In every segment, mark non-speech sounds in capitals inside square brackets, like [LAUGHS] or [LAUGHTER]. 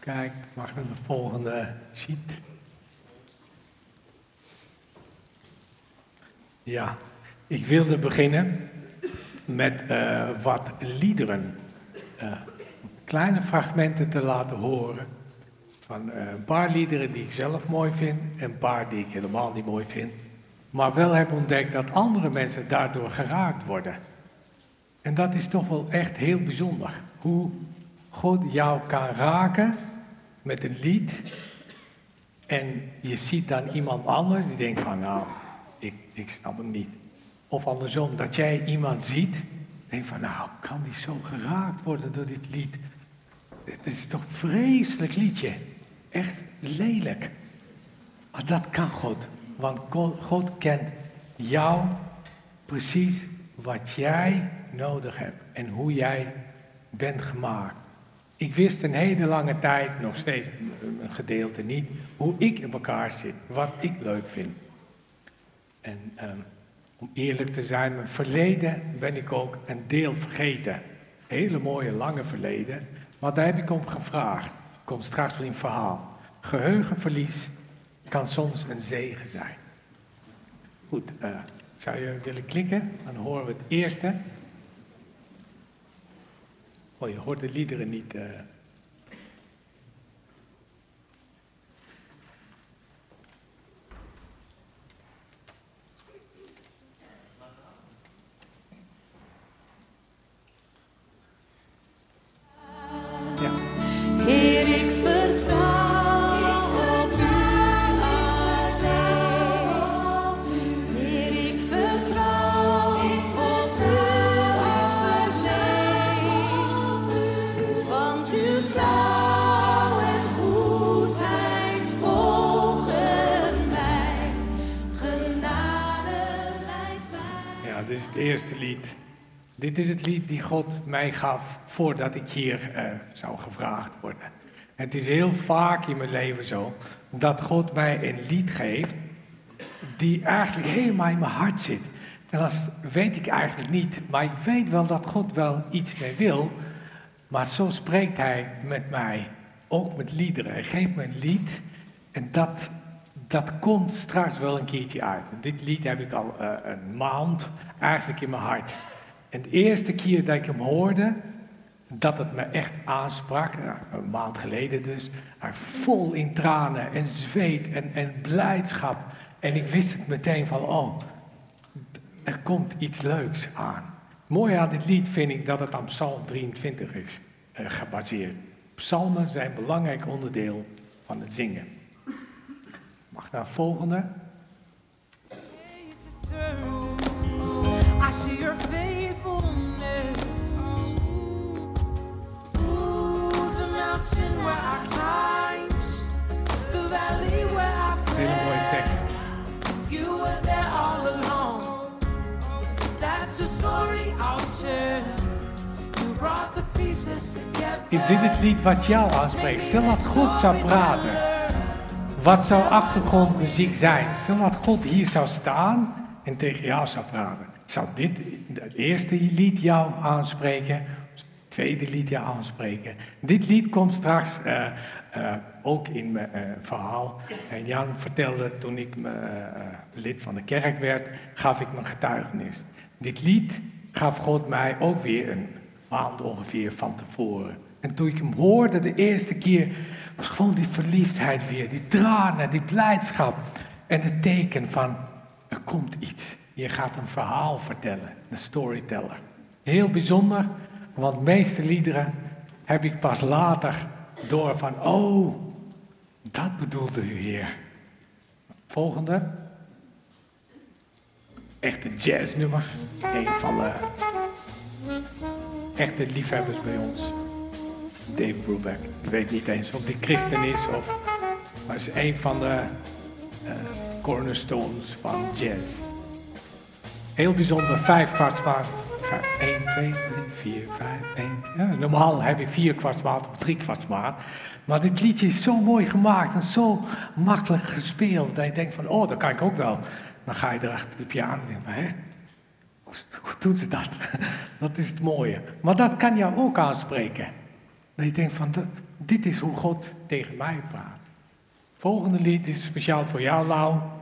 Kijk, mag naar de volgende sheet. Ja, ik wilde beginnen met uh, wat liederen. Uh, kleine fragmenten te laten horen. Van een paar liederen die ik zelf mooi vind en een paar die ik helemaal niet mooi vind. Maar wel heb ontdekt dat andere mensen daardoor geraakt worden. En dat is toch wel echt heel bijzonder. Hoe God jou kan raken met een lied. En je ziet dan iemand anders die denkt van nou, ik, ik snap hem niet. Of andersom, dat jij iemand ziet, denk van nou, kan die zo geraakt worden door dit lied? Het is toch een vreselijk liedje. Echt lelijk. Maar dat kan God. Want God kent jou precies wat jij nodig hebt en hoe jij bent gemaakt. Ik wist een hele lange tijd, nog steeds een gedeelte niet, hoe ik in elkaar zit, wat ik leuk vind. En ehm, om eerlijk te zijn, mijn verleden ben ik ook een deel vergeten. Hele mooie, lange verleden. Maar daar heb ik om gevraagd. Komt straks wel het verhaal. Geheugenverlies kan soms een zegen zijn. Goed, uh, zou je willen klikken? Dan horen we het eerste. Oh, je hoort de liederen niet. Uh, Dit is het lied die God mij gaf voordat ik hier uh, zou gevraagd worden. Het is heel vaak in mijn leven zo dat God mij een lied geeft die eigenlijk helemaal in mijn hart zit. En dat weet ik eigenlijk niet, maar ik weet wel dat God wel iets mee wil. Maar zo spreekt Hij met mij, ook met liederen. Hij geeft me een lied en dat dat komt straks wel een keertje uit. Dit lied heb ik al uh, een maand eigenlijk in mijn hart. En de eerste keer dat ik hem hoorde, dat het me echt aansprak, een maand geleden dus, vol in tranen en zweet en, en blijdschap. En ik wist het meteen van, oh, er komt iets leuks aan. Mooi aan dit lied vind ik dat het aan Psalm 23 is uh, gebaseerd. Psalmen zijn een belangrijk onderdeel van het zingen. Mag naar volgende. I see your faithfulness. Ooh, the mountain where I climbed, the valley where I tekst. You were there all along. That's the story I'll tell. You brought the pieces together. Is dit het lied wat jou aanspreekt? Stel dat God zou praten. Wat zou achtergrondmuziek zijn? Stel dat God hier zou staan en tegen jou zou praten. Zou dit het eerste lied jou aanspreken? Het tweede lied jou aanspreken? Dit lied komt straks uh, uh, ook in mijn uh, verhaal. En Jan vertelde toen ik lid van de kerk werd, gaf ik mijn getuigenis. Dit lied gaf God mij ook weer een maand ongeveer van tevoren. En toen ik hem hoorde de eerste keer, was gewoon die verliefdheid weer, die tranen, die blijdschap. En het teken van, er komt iets. Je gaat een verhaal vertellen, een storyteller. Heel bijzonder, want de meeste liederen heb ik pas later door van, oh, dat bedoelde u hier. Volgende. Echte jazznummer. Een van de echte liefhebbers bij ons. Dave Brubeck. Ik weet niet eens of hij christen is of... Maar is een van de uh, cornerstones van jazz. Heel bijzonder, vijf kwartsmaat. 1, 2, 3, 4, 5, 1. Ja, normaal heb je vier kwartsmaat of drie kwartsmaat. Maar dit liedje is zo mooi gemaakt en zo makkelijk gespeeld. Dat je denkt van, oh, dat kan ik ook wel. Dan ga je er achter de piano en denk hè? Hoe, hoe doet ze dat? [LAUGHS] dat is het mooie. Maar dat kan jou ook aanspreken. Dat je denkt van, dit is hoe God tegen mij praat. Volgende lied is speciaal voor jou, Lau.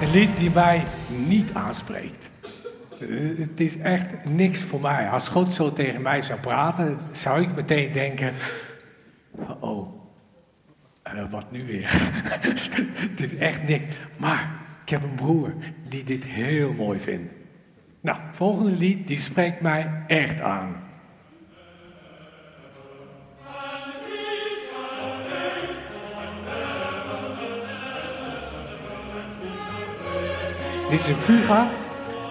Een lied die mij niet aanspreekt. Het is echt niks voor mij. Als God zo tegen mij zou praten, zou ik meteen denken: Oh, eh, wat nu weer? [LAUGHS] Het is echt niks. Maar ik heb een broer die dit heel mooi vindt. Nou, volgende lied, die spreekt mij echt aan. Dit is een fuga,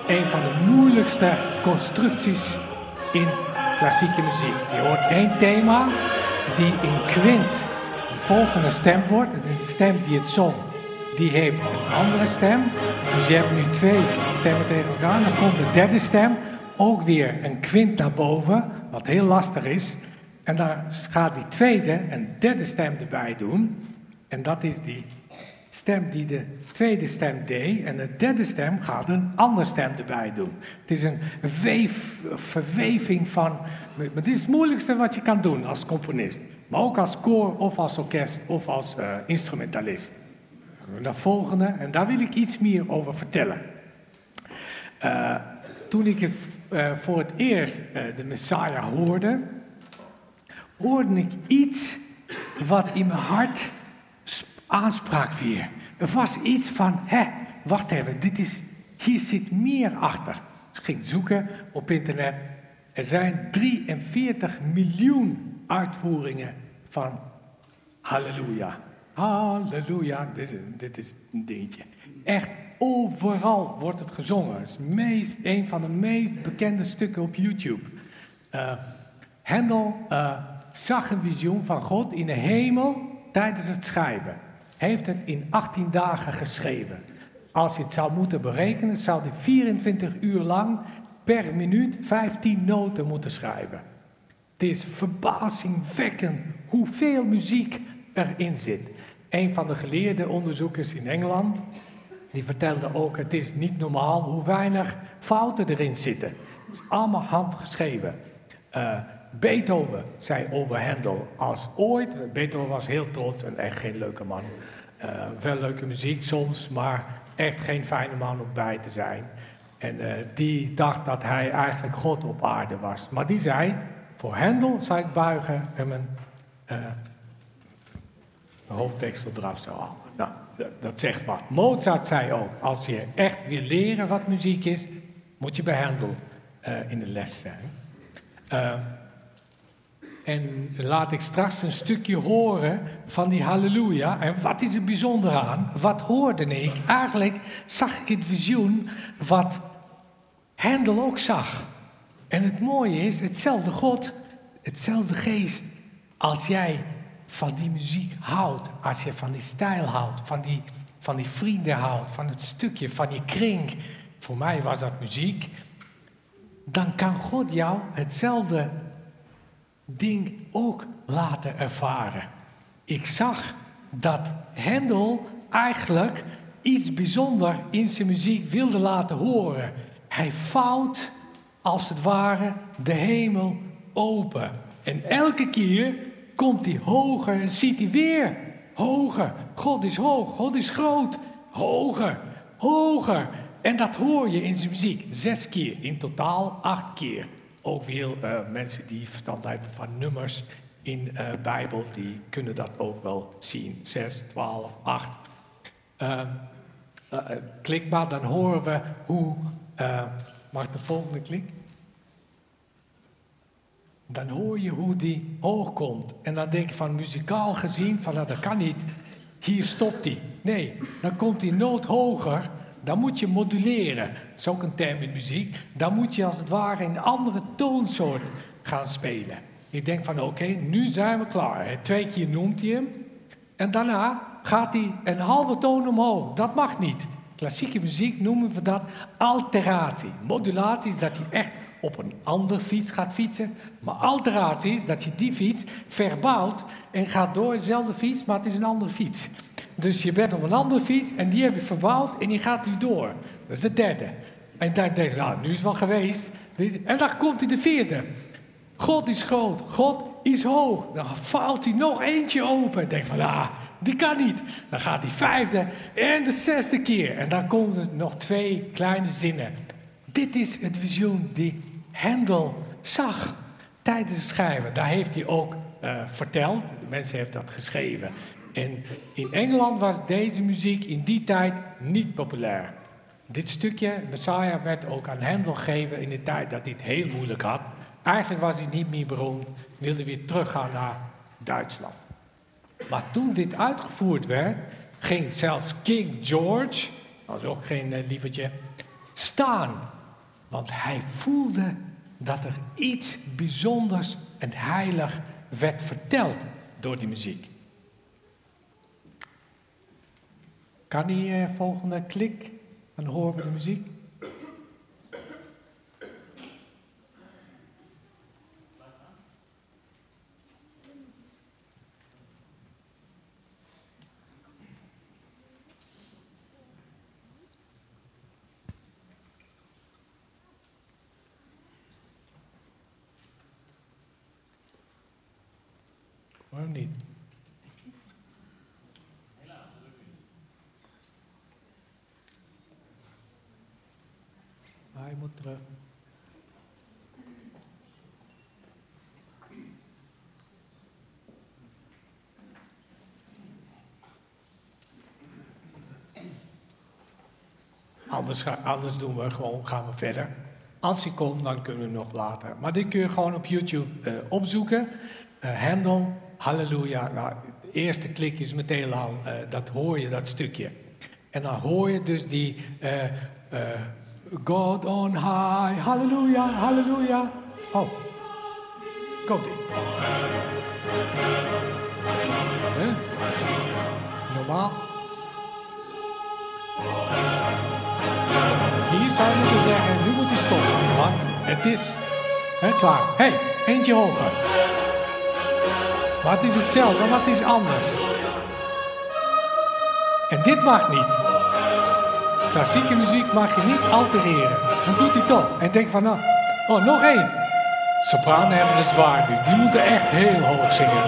een van de moeilijkste constructies in klassieke muziek. Je hoort één thema die in kwint de volgende stem wordt. En de stem die het zong, die heeft een andere stem. Dus je hebt nu twee stemmen tegen elkaar. Dan komt de derde stem, ook weer een kwint naar boven, wat heel lastig is. En dan gaat die tweede een derde stem erbij doen. En dat is die stem die de tweede stem deed. En de derde stem gaat een andere stem erbij doen. Het is een weef, verweving van. Maar dit is het moeilijkste wat je kan doen als componist. Maar ook als koor of als orkest of als eh, instrumentalist. De volgende, en daar wil ik iets meer over vertellen. Eh, toen ik het, eh, voor het eerst de Messiah hoorde, hoorde ik iets wat in mijn hart sp- aansprak weer. Er was iets van, hè, wacht even, dit is, hier zit meer achter. Ik ging zoeken op internet. Er zijn 43 miljoen uitvoeringen van Halleluja. Halleluja. Dit is, dit is een dingetje. Echt overal wordt het gezongen. Het is meest, een van de meest bekende stukken op YouTube. Eh Hendel eh, zag een visioen van God in de hemel tijdens het schrijven. Heeft het in 18 dagen geschreven. Als je het zou moeten berekenen, zou hij 24 uur lang per minuut 15 noten moeten schrijven. Het is verbazingwekkend hoeveel muziek erin zit. Een van de geleerde onderzoekers in Engeland, die vertelde ook, het is niet normaal hoe weinig fouten erin zitten. Het is allemaal handgeschreven. Eh, Beethoven zei over Handel als ooit, Beethoven was heel trots en echt geen leuke man. Eh, wel leuke muziek soms, maar echt geen fijne man om bij te zijn. En eh, die dacht dat hij eigenlijk God op aarde was. Maar die zei, voor Hendel zou ik buigen en mijn eh, hoofddeksel eraf zou halen. Nou, dat, zegt wat. Mozart zei ook, als je echt wil leren wat muziek is, moet je bij Hendel in de les zijn. Eh, en laat ik straks een stukje horen van die halleluja. En wat is er bijzonder aan? Wat hoorde ik? Eigenlijk zag ik het visioen wat Hendel ook zag. En het mooie is, hetzelfde God, hetzelfde geest. Als jij van die muziek houdt, als je van die stijl houdt, van die, van die vrienden houdt, van het stukje, van je kring. Voor mij was dat muziek. Dan kan God jou hetzelfde ding ook laten ervaren. Ik zag dat Hendel eigenlijk iets bijzonders in zijn muziek wilde laten horen. Hij vouwt als het ware de hemel open. En elke keer komt hij hoger en ziet hij weer hoger. God is hoog, God is groot. Hoger, hoger. En dat hoor je in zijn muziek. Zes keer, in totaal acht keer. Ook weer eh, mensen die verstand hebben van nummers in de Bijbel, die kunnen dat ook wel zien. 6, 12, 8. Uh, uh, klik maar, dan horen we hoe. eh, mag de volgende klik? Dan hoor je hoe die hoog komt. En dan denk je van muzikaal gezien, van nou, dat kan niet. Hier stopt hij. Nee, dan komt die noot hoger. Dan moet je moduleren. Dat is ook een term in muziek. Dan moet je als het ware een andere toonsoort gaan spelen. Ik denk van oké, nu zijn we klaar. Twee keer noemt hij hem. En daarna gaat hij een halve toon omhoog. Dat mag niet. Klassieke muziek noemen we dat alteratie. Modulatie is dat hij echt op een andere fiets gaat fietsen. Maar alteratie is dat je die fiets verbouwt en gaat door dezelfde fiets, maar het is een andere fiets. Dus je bent op een andere fiets en die heb je verbouwd en die gaat nu door. Dat is de derde. En dan denk je, nou, nu is het wel geweest. En dan komt hij de vierde. God is groot, God is hoog. Dan valt hij nog eentje open. En denk van, ah, die kan niet. Dan gaat die vijfde en de zesde keer. En dan komen er nog twee kleine zinnen. Dit is het visioen die Hendel zag tijdens het schrijven. Daar heeft hij ook eh, verteld. De mensen hebben dat geschreven. En in Engeland was deze muziek in die tijd niet populair. Dit stukje, Messiah, werd ook aan Hendel gegeven in de tijd dat het heel moeilijk had. Eigenlijk was hij niet meer beroemd, wilde weer teruggaan naar Duitsland. Maar toen dit uitgevoerd werd, ging zelfs King George, dat was ook geen eh, lievertje, staan. Want hij voelde dat er iets bijzonders en heilig werd verteld door die muziek. Kan die eh, volgende klik? Dan horen we de muziek. Waarom niet? Terug. Anders, ga- doen we gewoon, gaan we verder. Als hij komt, dan kunnen we nog later. Maar dit kun je gewoon op YouTube eh, opzoeken. Eh Handel, halleluja. Nou, eerste klik is meteen al, eh, dat hoor je, dat stukje. En dan hoor je dus die God on high, halleluja, halleluja. Oh, komt ie. Normaal. Hier zou je moeten zeggen, nu moet hij stoppen. Maar het is hè, klaar. Hé, hey, eentje hoger. Maar het is hetzelfde, het is anders. En dit mag niet. Klassieke muziek mag je niet altereren. Dan doet hij toch. En denk van, nou, oh, nog één. Sopranen hebben het zwaar nu. Die moeten echt heel hoog zingen.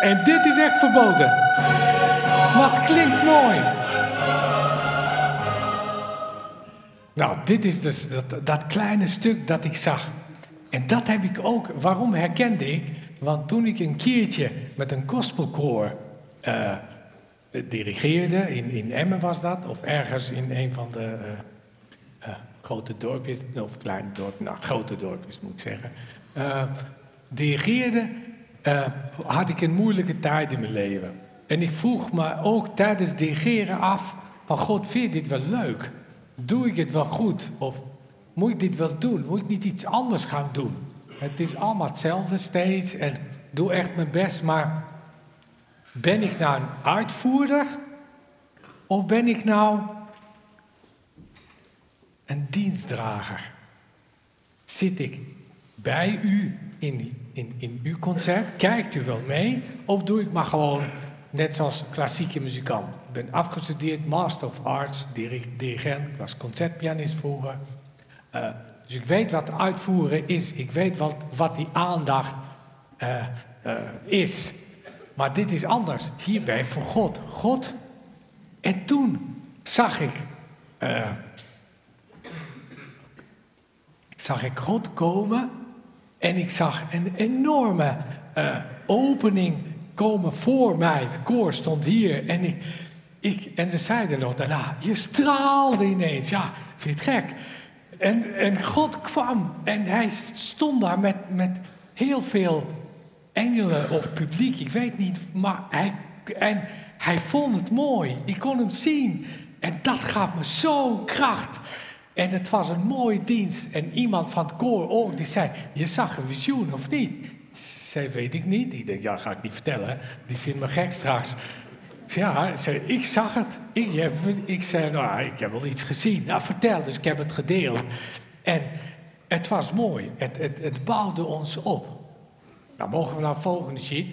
En dit is echt verboden. Het klinkt mooi. Nou, dit is dus dat, dat kleine stuk dat ik zag. En dat heb ik ook. Waarom herkende ik? Want toen ik een keertje met een gospelkoor eh, dirigeerde, in, in Emmen was dat, of ergens in een van de eh, eh, grote dorpjes, of kleine dorpjes, nou grote dorpjes moet ik zeggen, eh, dirigeerde, eh, had ik een moeilijke tijd in mijn leven. En ik vroeg me ook tijdens dirigeren af, van God, vind je dit wel leuk? Doe ik het wel goed? Of moet ik dit wel doen? Moet ik niet iets anders gaan doen? Het is allemaal hetzelfde steeds en doe echt mijn best, maar ben ik nou een uitvoerder? Of ben ik nou een dienstdrager? Zit ik bij u in, in, in uw concert? Kijkt u wel mee? Of doe ik maar gewoon net zoals klassieke muzikant? Ik ben afgestudeerd, Master of Arts, diri- dirigent, ik was concertpianist vroeger. Eh, dus ik weet wat uitvoeren is. Ik weet wat, wat die aandacht eh, eh, is. Maar dit is anders. Hier ben je voor God. God. En toen zag ik. eh, zag ik God komen. En ik zag een enorme eh, opening komen voor mij. Het koor stond hier. En, ik, ik, en ze zeiden nog daarna: Je straalde ineens. Ja, vind je het gek? En, en God kwam en hij stond daar met, met heel veel engelen of publiek, ik weet niet, maar hij, en hij vond het mooi. Ik kon hem zien en dat gaf me zo'n kracht. En het was een mooie dienst. En iemand van het koor ook, die zei, je zag een visioen of niet? Zij weet ik niet. Ik denk, ja, ga ik niet vertellen. Die vindt me gek straks. Ja, zei, ik zag het. Ik, ik zei, nou, ik heb wel iets gezien. Nou, vertel, dus ik heb het gedeeld. En het was mooi. Het, het, het bouwde ons op. Nou, mogen we naar het volgende sheet.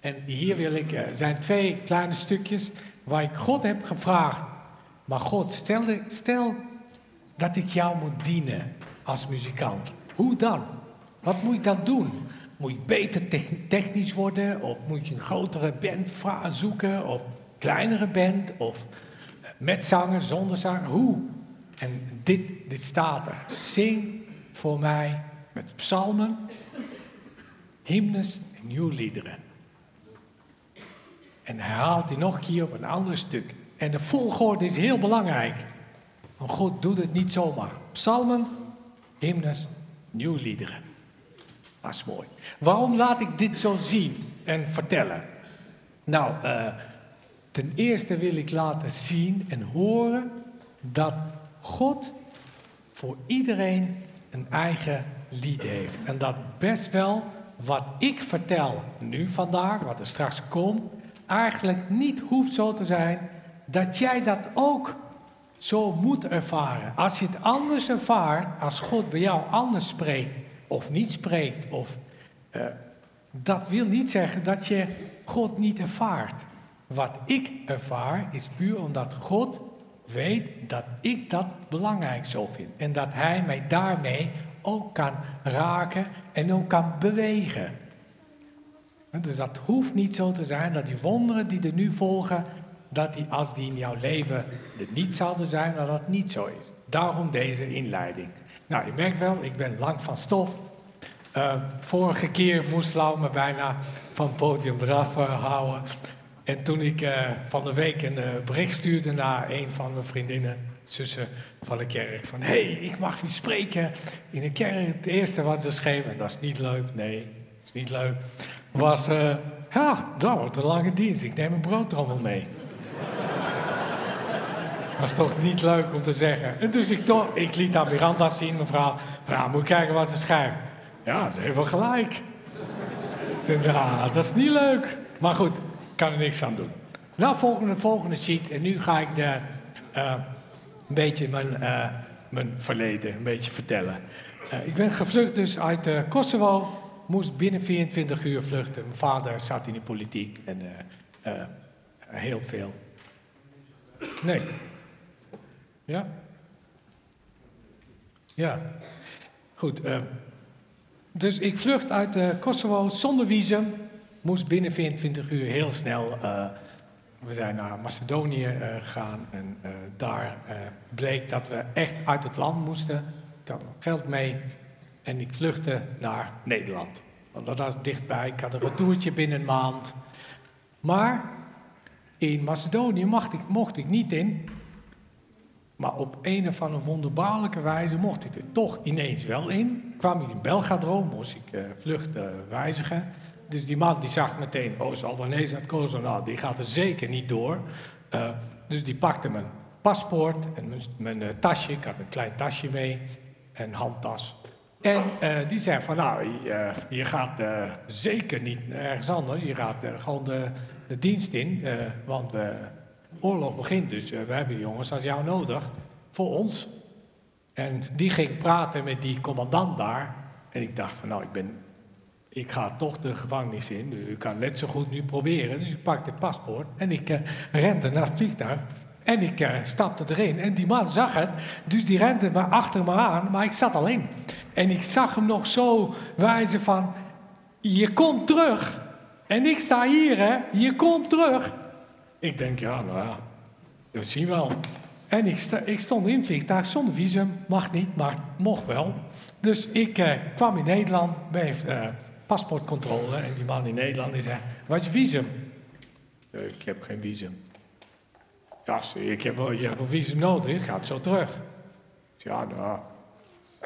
En hier wil ik, er zijn twee kleine stukjes waar ik God heb gevraagd. Maar God, stel, de- stel dat ik jou moet dienen als muzikant. Hoe dan? Wat moet ik dan doen? Moet ik beter tech- technisch worden? Of moet je een grotere band zoeken? Of kleinere band? Of eh, met zanger, zonder zanger? Hoe? En dit, dit staat er. Zing voor mij met psalmen, hymnes en nieuwliederen. En hij nog een keer op een ander stuk. En de volgorde is heel belangrijk. Want God doet het niet zomaar. Psalmen, hymnes, nieuwliederen. Dat is mooi. Waarom laat ik dit zo zien en vertellen? Nou, eh, ten eerste wil ik laten zien en horen dat God voor iedereen een eigen lied heeft. En dat best wel wat ik vertel nu vandaag, wat er straks komt, eigenlijk niet hoeft zo te zijn dat jij dat ook zo moet ervaren. Als je het anders ervaart, als God bij jou anders spreekt of niet spreekt, of, eh, dat wil niet zeggen dat je God niet ervaart. Wat ik ervaar is puur omdat God weet dat ik dat belangrijk zo vind. En dat Hij mij daarmee ook kan raken en ook kan bewegen. Dus dat hoeft niet zo te zijn dat die wonderen die er nu volgen, dat die als die in jouw leven er niet zouden zijn, dat dat niet zo is. Daarom deze inleiding. Nou, je merkt wel, ik ben lang van stof. Eh, vorige keer moest Lau me bijna van het podium eraf eh, houden. En toen ik eh, van de week een bericht stuurde naar een van mijn vriendinnen, zussen van de kerk, van hé, hey, ik mag weer spreken in de kerk. Het eerste wat ze schreef, en dat is niet leuk, nee, dat is niet leuk, was, eh, ja, dat wordt een lange dienst, ik neem een broodtrommel mee. [LAUGHS] Dat is toch niet leuk om te zeggen. En dus ik, toch, ik liet aan Miranda zien, mevrouw. Ja, moet kijken wat ze schrijft. Ja, ze heeft wel gelijk. Dat is niet leuk. Maar goed, kan er niks aan doen. Nou, volgende, volgende sheet. En nu ga ik de, eh, een beetje mijn, eh, mijn verleden een beetje vertellen. Eh, ik ben gevlucht dus uit eh, Kosovo. Moest binnen 24 uur vluchten. Mijn vader zat in de politiek en heel veel. Nee. Ja? Ja. Goed. dus ik vlucht uit Kosovo zonder visum. Moest binnen 24 uur heel snel. We zijn naar Macedonië eh, gegaan. En eh, daar eh, bleek dat we echt uit het land moesten. Ik had geld mee. En ik vluchtte naar Nederland. Want dat was dichtbij. Ik had een retourtje binnen een maand. Maar in Macedonië mocht ik, mocht ik niet in. Maar op een of andere wonderbaarlijke wijze mocht ik er toch ineens wel in. Kwam ik in Belgrado, moest ik vlucht wijzigen. Dus die man die zag meteen, oh, Albanese uit Kosovo, nou, die gaat er zeker niet door. Eh, dus die pakte mijn paspoort en mijn, mijn eh, tasje, ik had een klein tasje mee, een handtas. En eh, die zei van, nou, je, gaat zeker niet ergens anders, je gaat gewoon de, de dienst in, want we, oorlog begint, dus we hebben jongens als jou nodig, voor ons. En die ging praten met die commandant daar. En ik dacht van nou, ik, ben, ik ga toch de gevangenis in. Dus ik kan net zo goed nu proberen. Dus ik pakte het paspoort en ik eh, rende naar het vliegtuig. En ik eh, stapte erin. En die man zag het. Dus die rende me achter me aan. Maar ik zat al in. En ik zag hem nog zo wijzen van... Je komt terug. En ik sta hier, hè. Je komt terug. Ik denk, ja, nou ja, we zien wel. En ik, sta- ik stond in het vliegtuig zonder visum. Mag niet, maar mocht wel. Dus ik eh, kwam in Nederland bij paspoortcontrole. En die man in Nederland die zei, wat is je visum? "Eh, ik heb geen visum. Ja, ik heb wel, je hebt een visum nodig, ik ga zo terug. Ja, nou...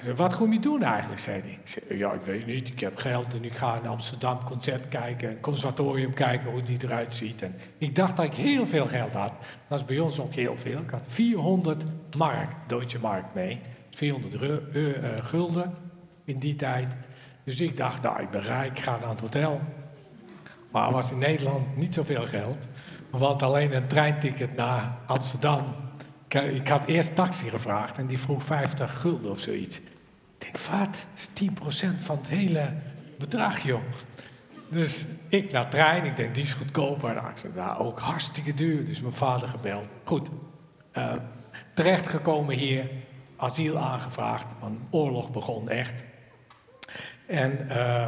Zei, wat kom je doen eigenlijk, zei hij. Ik zei, ja, ik weet niet, ik heb geld en ik ga in Amsterdam concert kijken, een conservatorium kijken hoe die eruit ziet. En ik dacht dat ik heel veel geld had. Dat is bij ons ook heel veel. Ik had 400 mark, Deutsche Mark mee. 400 ru- eu- eh, gulden in die tijd. Dus ik dacht, nou, ik ben rijk, ik ga naar het hotel. Maar was in Nederland niet zoveel geld. Want alleen een treinticket naar Amsterdam. Ik, had eerst taxi gevraagd en die vroeg 50 gulden of zoiets. Ik denk, wat? Dat is 10% van het hele bedrag, joh. Dus ik naar trein, ik denk, die is goedkoper. Nou, ik zei, nou, ook hartstikke duur. Dus mijn vader gebeld. Goed, eh, terechtgekomen hier, asiel aangevraagd, want oorlog begon echt. En eh,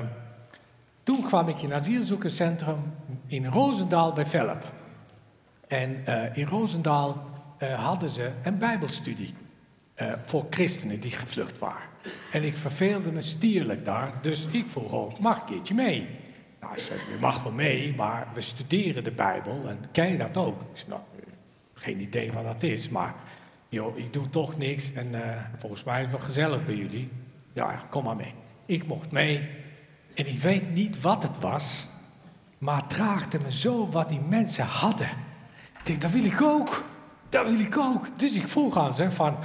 toen kwam ik in een asielzoekerscentrum in Roosendaal bij Velp. En eh, in Roosendaal eh, hadden ze een bijbelstudie voor christenen die gevlucht waren. En ik verveelde me stierlijk daar, dus ik vroeg ook, mag ik een keertje mee? Nou, ze zei, je mag wel mee, maar we studeren de Bijbel en ken je dat ook? Ik zei, nou, geen idee wat dat is, maar joh, ik doe toch niks en volgens mij is het wel gezellig bij jullie. Ja, kom maar mee. Ik mocht mee en ik weet niet wat het was, maar het me zo wat die mensen hadden. Ik denk, dat wil ik ook. Dat wil ik ook. Dus ik vroeg aan ze van,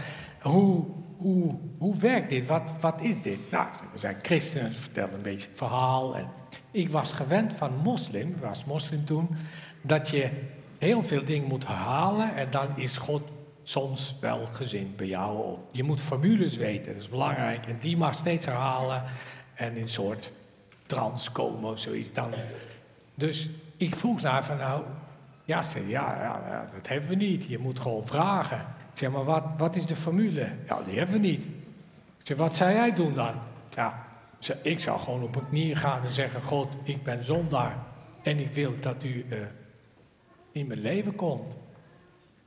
hoe, hoe, hoe werkt dit? Wat, wat is dit? Nou, we zijn christenen, ze vertelden een beetje het verhaal. En ik was gewend van moslim, ik was moslim toen, dat je heel veel dingen moet herhalen en dan is God soms wel gezind bij jou. Of Je moet formules weten, dat is belangrijk. En die mag steeds herhalen en in een soort trance komen of zoiets. Dan. Dus ik vroeg naar van nou, ja, ze ja, ja, dat hebben we niet. Je moet gewoon vragen. Zeg, maar wat, wat is de formule? Ja, die hebben we niet. Zeg, wat zou jij doen dan? Ja, ik zou gewoon op mijn knieën gaan en zeggen, God, ik ben zondaar. En ik wil dat u eh, in mijn leven komt.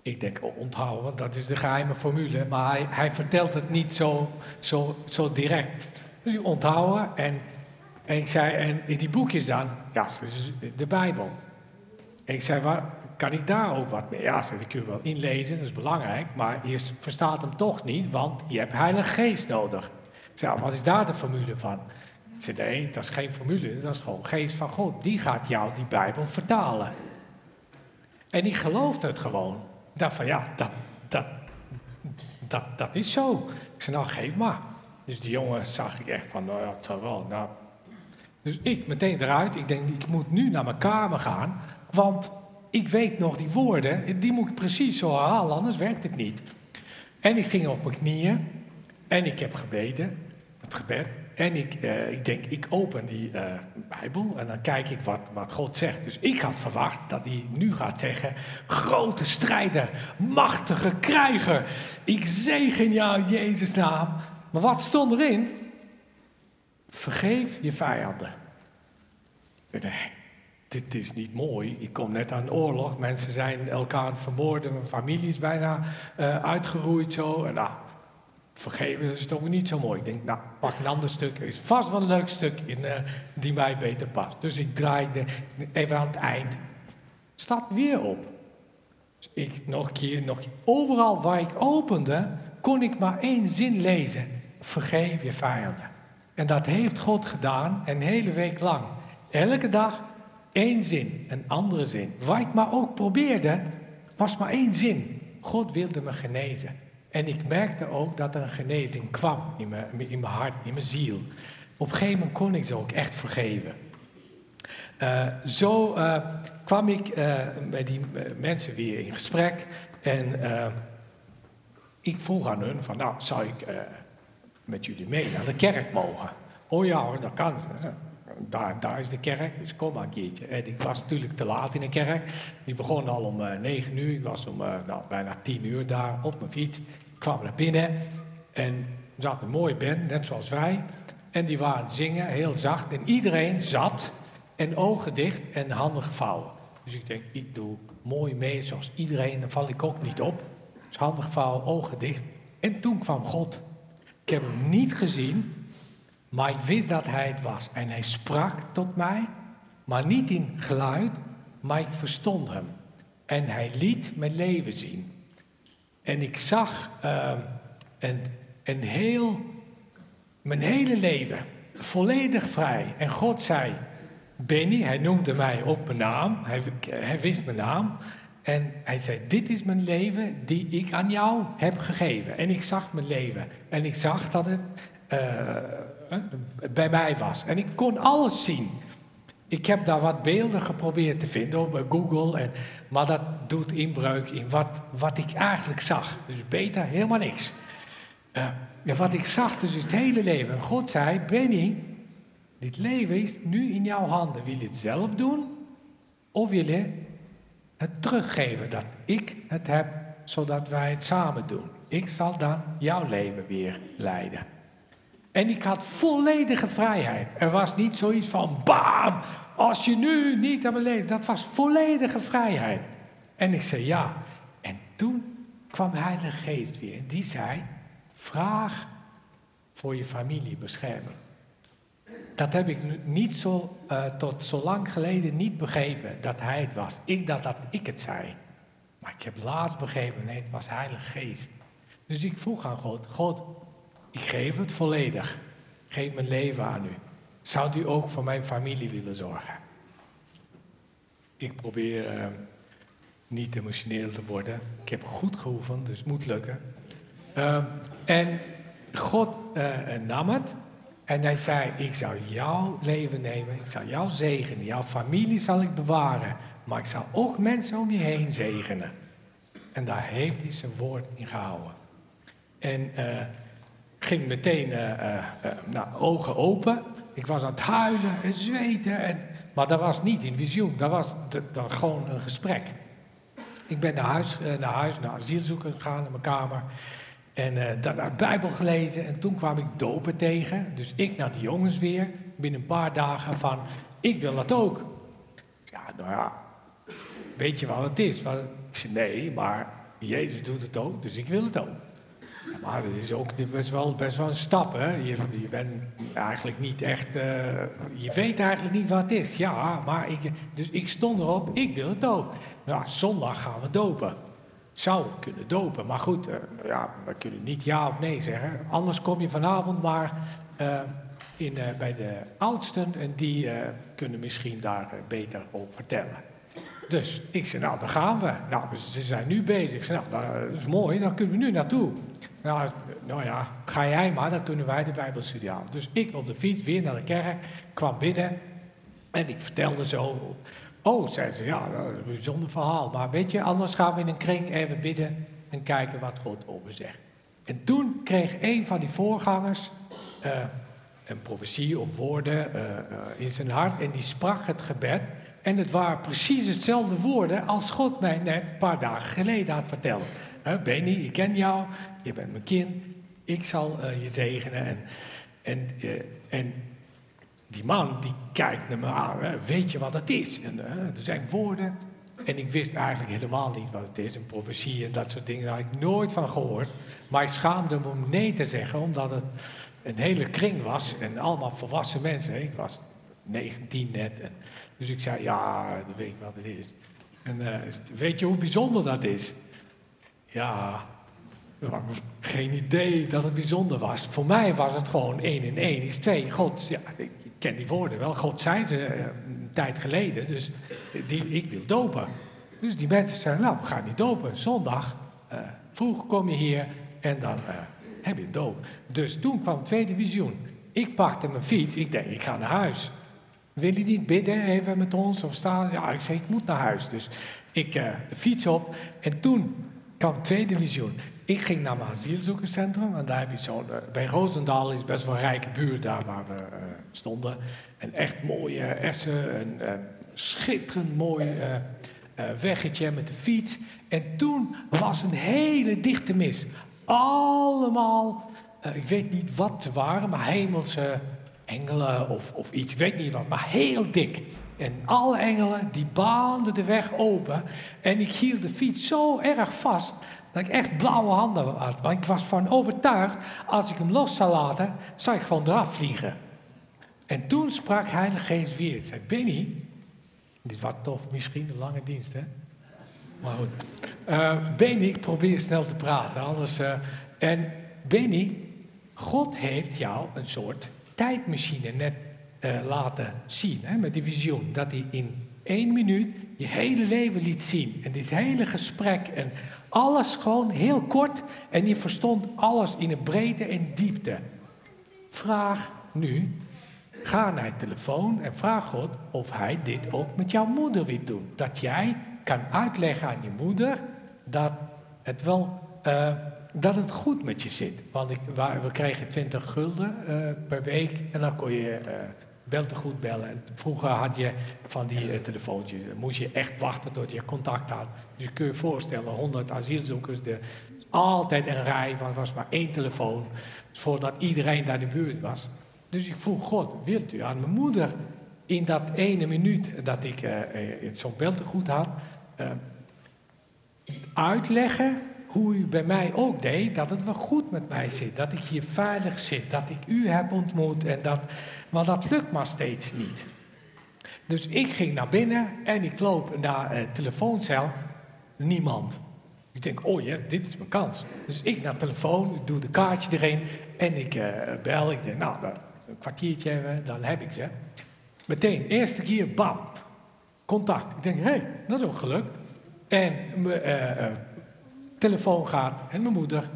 Ik denk, oh, onthouden, dat is de geheime formule. Maar hij, hij vertelt het niet zo, zo, zo direct. Dus onthouden en, en ik zei, en in die boekjes dan, ja, dat is de Bijbel. En ik zei, waar, kan ik daar ook wat mee? Ja, dat kun je wel inlezen, dat is belangrijk, maar je verstaat hem toch niet, want je hebt Heilige Geest nodig. Ik zei, wat is daar de formule van? Ik zei, nee, dat is geen formule, dat is gewoon Geest van God. Die gaat jou die Bijbel vertalen. En ik geloofde het gewoon. Ik dacht van, ja, dat, dat, dat, dat is zo. Ik zei, nou, geef maar. Dus die jongen zag ik echt van, nou ja, het wel. Nou. Dus ik meteen eruit. Ik denk, ik moet nu naar mijn kamer gaan. Want ik weet nog die woorden. Die moet ik precies zo herhalen, anders werkt het niet. En ik ging op mijn knieën. En ik heb gebeden. Het gebed. En ik, eh, ik denk, ik open die eh, Bijbel en dan kijk ik wat, wat God zegt. Dus ik had verwacht dat hij nu gaat zeggen: Grote strijder, machtige krijger, ik zegen jou in Jezus' naam. Maar wat stond erin? Vergeef je vijanden. Nee, dit is niet mooi. Ik kom net aan oorlog. Mensen zijn elkaar vermoorden. Mijn familie is bijna eh, uitgeroeid zo. En nou, vergeven is toch niet zo mooi. Ik denk, nou, pak een ander stuk. Er is vast wel een leuk stuk in, eh, die mij beter past. Dus ik draaide even aan het eind. Staat weer op. Dus ik nog een keer, nog keer. Overal waar ik opende, kon ik maar één zin lezen. Vergeef je vijanden. En dat heeft God gedaan een hele week lang. Elke dag één zin, een andere zin. Waar ik maar ook probeerde, was maar één zin. God wilde me genezen. En ik merkte ook dat er een genezing kwam in mijn, in mijn hart, in mijn ziel. Op een gegeven moment kon ik ze ook echt vergeven. Eh, zo eh, kwam ik eh, met die mensen weer in gesprek. En ik vroeg aan hun van, nou, zou ik met jullie mee naar de kerk mogen? Oh ja hoor, dat kan. Daar, daar is de kerk, dus kom maar een keertje. En ik was natuurlijk te laat in de kerk. Die begon al om negen uur. Ik was om nou, bijna tien uur daar op mijn fiets. Ik kwam naar binnen en er zat een mooie band, net zoals wij. En die waren zingen, heel zacht. En iedereen zat en ogen dicht en handen gevouwen. Dus ik denk, ik doe mooi mee zoals iedereen, dan val ik ook niet op. Dus handen gevouwen, ogen dicht. En toen kwam God. Ik heb hem niet gezien, maar ik wist dat hij het was. En hij sprak tot mij, maar niet in geluid, maar ik verstond hem. En hij liet mijn leven zien. En ik zag ehm, een, een heel, mijn hele leven volledig vrij. En God zei, Benny, hij noemde mij op mijn naam, hij, hij wist mijn naam. En hij zei, dit is mijn leven die ik aan jou heb gegeven. En ik zag mijn leven. En ik zag dat het eh, eh, bij mij was. En ik kon alles zien. Ik heb daar wat beelden geprobeerd te vinden op eh, Google, en, maar dat doet inbreuk in wat, wat ik eigenlijk zag. Dus beter helemaal niks. Ja, wat ik zag dus het hele leven. God zei, Benny, dit leven is nu in jouw handen. Wil je het zelf doen? Of wil je het teruggeven dat ik het heb, zodat wij het samen doen? Ik zal dan jouw leven weer leiden. En ik had volledige vrijheid. Er was niet zoiets van, bam, als je nu niet hebt leven. Dat was volledige vrijheid. En ik zei ja. En toen kwam Heilige Geest weer. En die zei, vraag voor je familie bescherming. Dat heb ik niet zo, eh, tot zo lang geleden niet begrepen, dat hij het was. Ik dacht dat ik het zei. Maar ik heb laatst begrepen, nee, het was Heilige Geest. Dus ik vroeg aan God, God, ik geef het volledig. Geef mijn leven aan u. Zou u ook voor mijn familie willen zorgen? Ik probeer eh, niet emotioneel te worden. Ik heb goed geoefend, dus het moet lukken. Uh, en God uh, nam het en hij zei, ik zal jouw leven nemen, ik zal jou zegenen, jouw familie zal ik bewaren, maar ik zal ook mensen om je heen zegenen. En daar heeft hij zijn woord in gehouden. En uh, ging meteen nou, ogen open. Ik was aan het huilen en zweten. En, maar dat was niet in visioen, dat was, was gewoon een gesprek. Ik ben naar huis, naar huis, naar asielzoekers gegaan, naar mijn kamer. En uh, daarna Bijbel gelezen en toen kwam ik dopen tegen. Dus ik naar de jongens weer, binnen een paar dagen van, ik wil dat ook. Ja, nou ja, weet je wat het is? Ik zei, nee, maar Jezus doet het ook, dus ik wil het ook. Maar dat is ook best wel, best wel een stap, hè. Je, je bent eigenlijk niet echt, uh, je weet eigenlijk niet wat het is. Ja, maar ik, dus ik stond erop, ik wil het ook. Nou, zondag gaan we dopen zou kunnen dopen. Maar goed, uh, ja, we kunnen niet ja of nee zeggen. Anders kom je vanavond maar uh, in, bij de oudsten en die kunnen misschien daar beter over vertellen. Dus ik zei, nou, daar gaan we. Nou, ze zijn nu bezig. Zei, nou, dat is mooi, dan kunnen we nu naartoe. Nou, nou ja, ga jij maar, dan kunnen wij de Bijbelstudie aan. Dus ik op de fiets weer naar de kerk, kwam binnen en ik vertelde zo Oh, zei ze, ja, dat is een bijzonder verhaal. Maar weet je, anders gaan we in een kring even bidden en kijken wat God over zegt. En toen kreeg een van die voorgangers uh, een profetie of woorden uh, uh, in zijn hart en die sprak het gebed. En het waren precies hetzelfde woorden als God mij net een paar dagen geleden had verteld. Benny, ik ken jou, je bent mijn kind, ik zal je zegenen. En, en, en die man die kijkt naar me aan, weet je wat het is? En, hè, er zijn woorden en ik wist eigenlijk helemaal niet wat het is. Een profetie en dat soort dingen daar had ik nooit van gehoord. Maar ik schaamde me om nee te zeggen, omdat het een hele kring was en allemaal volwassen mensen. Ik was 19 net. En, dus ik zei, ja, dan weet ik wat het is. En uh, weet je hoe bijzonder dat is? Ja, geen idee dat het bijzonder was. Voor mij was het gewoon 1 en 1 is 2. God, ja, ik ken die woorden wel. God zei ze uh, een tijd geleden, dus die, ik wil dopen. Dus die mensen zeiden, nou, we gaan niet dopen. Zondag, uh, vroeg kom je hier en dan heb je doop. Dus toen kwam het tweede visioen. Ik pakte mijn fiets, ik denk, ik ga naar huis. Wil je niet bidden even met ons of staan? Ja, ik zei, ik moet naar huis. Dus ik de fiets op en toen kwam tweede visioen. Ik ging naar mijn asielzoekerscentrum, en daar heb je zo, bij Roosendaal is best wel een rijke buurt daar waar we uh, stonden. En echt mooie essen, een schitterend mooi weggetje met de fiets. En toen was een hele dichte mis. Allemaal, ik weet niet wat ze waren, maar hemelse engelen of, of iets, ik weet niet wat, maar heel dik. En alle engelen die baanden de weg open. En ik hield de fiets zo erg vast dat ik echt blauwe handen had. Want ik was van overtuigd, als ik hem los zou laten, zou ik gewoon eraf vliegen. En toen sprak Heilige Geest weer. Ik zei, Benny, dit was tof, misschien een lange dienst, hè? Maar goed. Uh, Benny, ik probeer snel te praten, anders... Uh, en Benny, God heeft jou een soort tijdmachine net uh, laten zien, hè, met die visioen. Dat hij in één minuut je hele leven liet zien. En dit hele gesprek en alles gewoon heel kort en je verstond alles in de breedte en diepte. Vraag nu, ga naar je telefoon en vraag God of hij dit ook met jouw moeder wil doen. Dat jij kan uitleggen aan je moeder dat het wel eh, dat het goed met je zit. Want ik, we kregen 20 gulden eh, per week en dan kon je bel te goed bellen. En vroeger had je van die eh, telefoontjes, moest je echt wachten tot je contact had. Dus je kun je voorstellen, 100 asielzoekers, de, altijd een rij, want was maar één telefoon, voordat iedereen daar in de buurt was. Dus ik vroeg God, wilt u aan mijn moeder in dat ene minuut dat ik eh, zo'n beltegoed had, uitleggen hoe u bij mij ook deed, dat het wel goed met mij zit, dat ik hier veilig zit, dat ik u heb ontmoet en dat, maar dat lukt maar steeds niet. Dus ik ging naar binnen en ik loop naar het telefooncel, niemand. Ik denk, oh ja, dit is mijn kans. Dus ik naar de telefoon, ik doe de kaartje erin en ik eh, bel. Ik denk, nou, een kwartiertje hebben, dan heb ik ze. Meteen, eerste keer, bam, contact. Ik denk, hé, hey, dat is ook gelukt. En eh, eh, telefoon gaat en mijn moeder.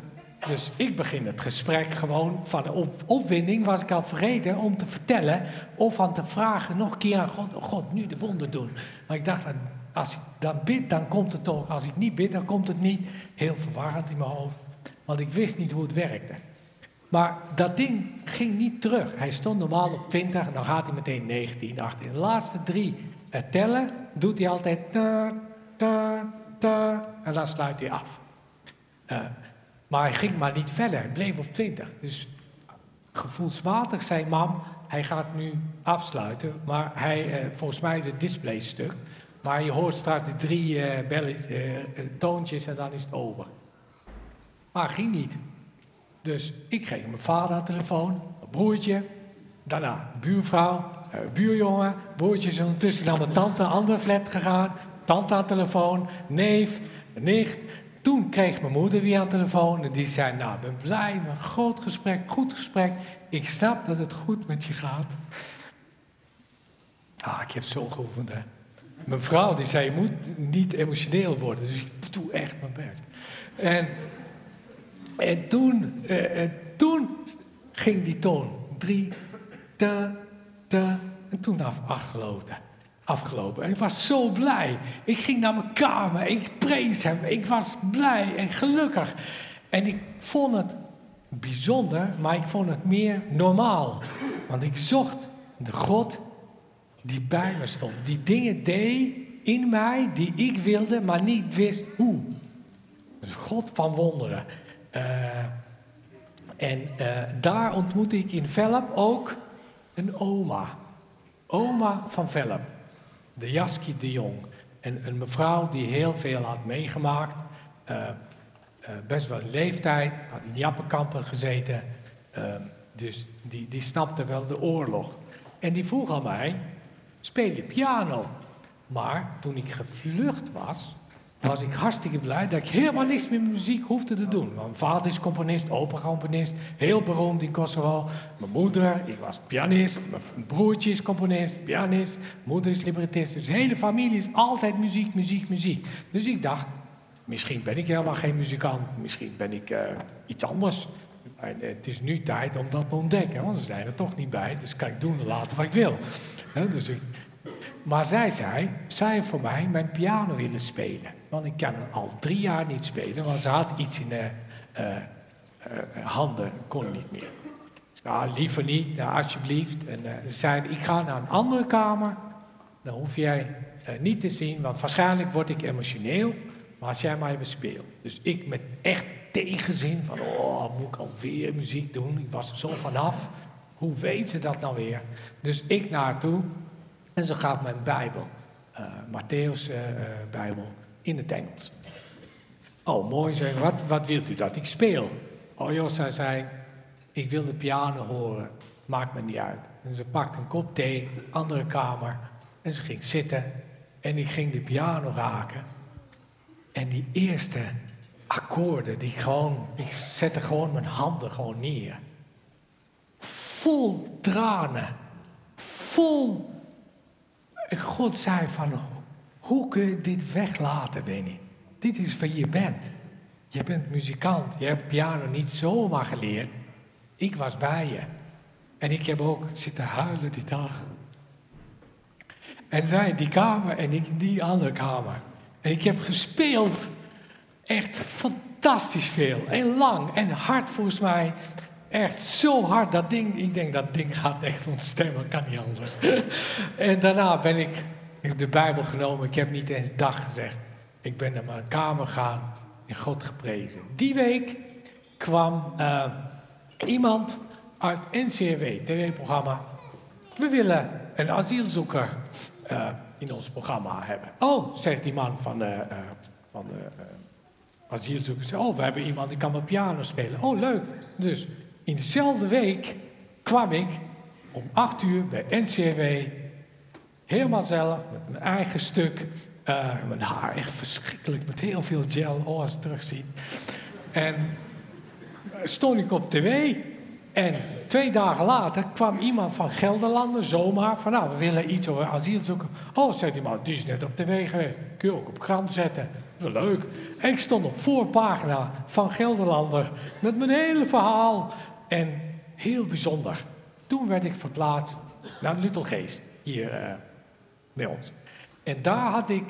Dus ik begin het gesprek gewoon van de op, opwinding was ik al vergeten om te vertellen of aan te vragen nog een keer aan God, oh God, nu de wonder doen. Maar ik dacht, als ik dan bid, dan komt het toch. Als ik niet bid, dan komt het niet. Heel verwarrend in mijn hoofd, want ik wist niet hoe het werkte. Maar dat ding ging niet terug. Hij stond normaal op 20 en dan gaat hij meteen 19, 18. De laatste drie eh, tellen doet hij altijd ta, ta, ta, en dan sluit hij af. Eh, maar hij ging maar niet verder, hij bleef op 20. Dus gevoelsmatig zei mam, hij gaat nu afsluiten, maar hij, eh, volgens mij is het display stuk. Maar je hoort straks de drie eh, eh, toontjes en dan is het over. Maar ging niet. Dus ik kreeg mijn vader telefoon, mijn broertje, daarna buurvrouw, buurjongen, broertje is ondertussen naar mijn tante, andere flat gegaan, tante aan telefoon, neef, nicht. Toen kreeg mijn moeder weer aan de telefoon en die zei, nou, ik ben blij, een groot gesprek, goed gesprek. Ik snap dat het goed met je gaat. Ah, ik heb zo geoefend, hè. Mijn vrouw die zei, je moet niet emotioneel worden, dus ik doe echt mijn best. En en toen, eh, toen ging die toon. Drie, ta, ta. En toen af, afgelopen. Afgelopen. En ik was zo blij. Ik ging naar mijn kamer. Ik prees hem. Ik was blij en gelukkig. En ik vond het bijzonder, maar ik vond het meer normaal. Want ik zocht de God die bij me stond. Die dingen deed in mij die ik wilde, maar niet wist hoe. Dus God van wonderen. Eh, en eh, daar ontmoette ik in Velp ook een oma. Oma van Velp. De Jaski de Jong. En een mevrouw die heel veel had meegemaakt. eh, eh, best wel leeftijd. Had in Jappenkampen gezeten. eh, dus die, die snapte wel de oorlog. En die vroeg aan mij, speel je piano? Maar toen ik gevlucht was, was ik hartstikke blij dat ik helemaal niks met muziek hoefde te doen. Mijn vader is componist, operacomponist, heel beroemd in Kosovo. Mijn moeder, ik was pianist, mijn broertje is componist, pianist, moeder is librettist. Dus de hele familie is altijd muziek, muziek, muziek. Dus ik dacht, misschien ben ik helemaal geen muzikant, misschien ben ik eh, iets anders. En eh, het is nu tijd om dat te ontdekken, want ze zijn er toch niet bij, dus kan ik doen en laten wat ik wil. Dus ik, maar zij zei, zij voor mij mijn piano willen spelen. Want ik kan al drie jaar niet spelen, want ze had iets in de eh, handen, kon niet meer. Nou, liever niet, nou, alsjeblieft. En ze zei, ik ga naar een andere kamer, dan hoef jij niet te zien, want waarschijnlijk word ik emotioneel, maar als jij mij bespeelt. Dus ik met echt tegenzin van, oh, moet ik alweer muziek doen? Ik was er zo vanaf. Hoe weet ze dat nou weer? Dus ik naartoe en ze gaf mijn Bijbel, eh Matthäus Bijbel, in het Engels. Oh, mooi zeg. Wat, wat wilt u dat ik speel? Oh zij zei, ik wil de piano horen. Maakt me niet uit. En ze pakte een kop thee, andere kamer. En ze ging zitten. En ik ging de piano raken. En die eerste akkoorden, die gewoon, ik zette gewoon mijn handen gewoon neer. Vol tranen. Vol God zei van, hoe kun je dit weglaten, Benny? Dit is wie je bent. Je bent muzikant. Je hebt piano niet zomaar geleerd. Ik was bij je. En ik heb ook zitten huilen die dag. En zij die kamer en ik die andere kamer. En ik heb gespeeld. Echt fantastisch veel. En lang en hard volgens mij. Echt zo hard. Dat ding, ik denk dat ding gaat echt ontstemmen. Kan niet anders. [LAUGHS] en daarna ben ik, ik heb de Bijbel genomen. Ik heb niet eens dag gezegd. Ik ben naar mijn kamer gegaan en God geprezen. Die week kwam eh, iemand uit NCRW, tv-programma. We willen een asielzoeker eh, in ons programma hebben. Oh, zegt die man van de, eh, van de eh, asielzoekers. Oh, we hebben iemand die kan op piano spelen. Oh, leuk. Dus in dezelfde week kwam ik om acht uur bij NCRW. Helemaal zelf, met mijn eigen stuk. eh, mijn haar echt verschrikkelijk, met heel veel gel. Oh, als je het terugziet. En stond ik op tv. En twee dagen later kwam iemand van Gelderlanden zomaar van nou, we willen iets over asiel zoeken. Oh, zei die man, die is net op tv geweest. Kun je ook op krant zetten. Dat leuk. En ik stond op voorpagina van Gelderlander met mijn hele verhaal. En heel bijzonder. Toen werd ik verplaatst naar Little Geest, hier eh, En daar had ik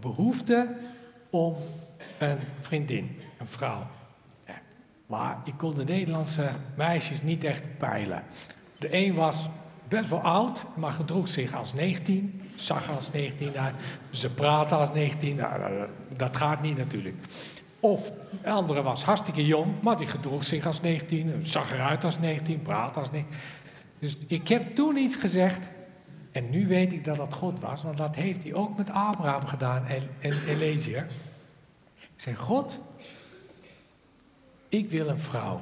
behoefte om een vriendin, een vrouw. Maar ik kon de Nederlandse meisjes niet echt peilen. De een was best wel oud, maar gedroeg zich als 19. Zag als 19 uit. Ze praatte als 19. Nou, nou, dat gaat niet natuurlijk. Of de andere was hartstikke jong, maar die gedroeg zich als 19. Zag eruit als 19, praatte als 19. Dus ik heb toen iets gezegd. En nu weet ik dat dat God was, want dat heeft hij ook met Abraham gedaan en, en. Ik zei, God, ik wil een vrouw.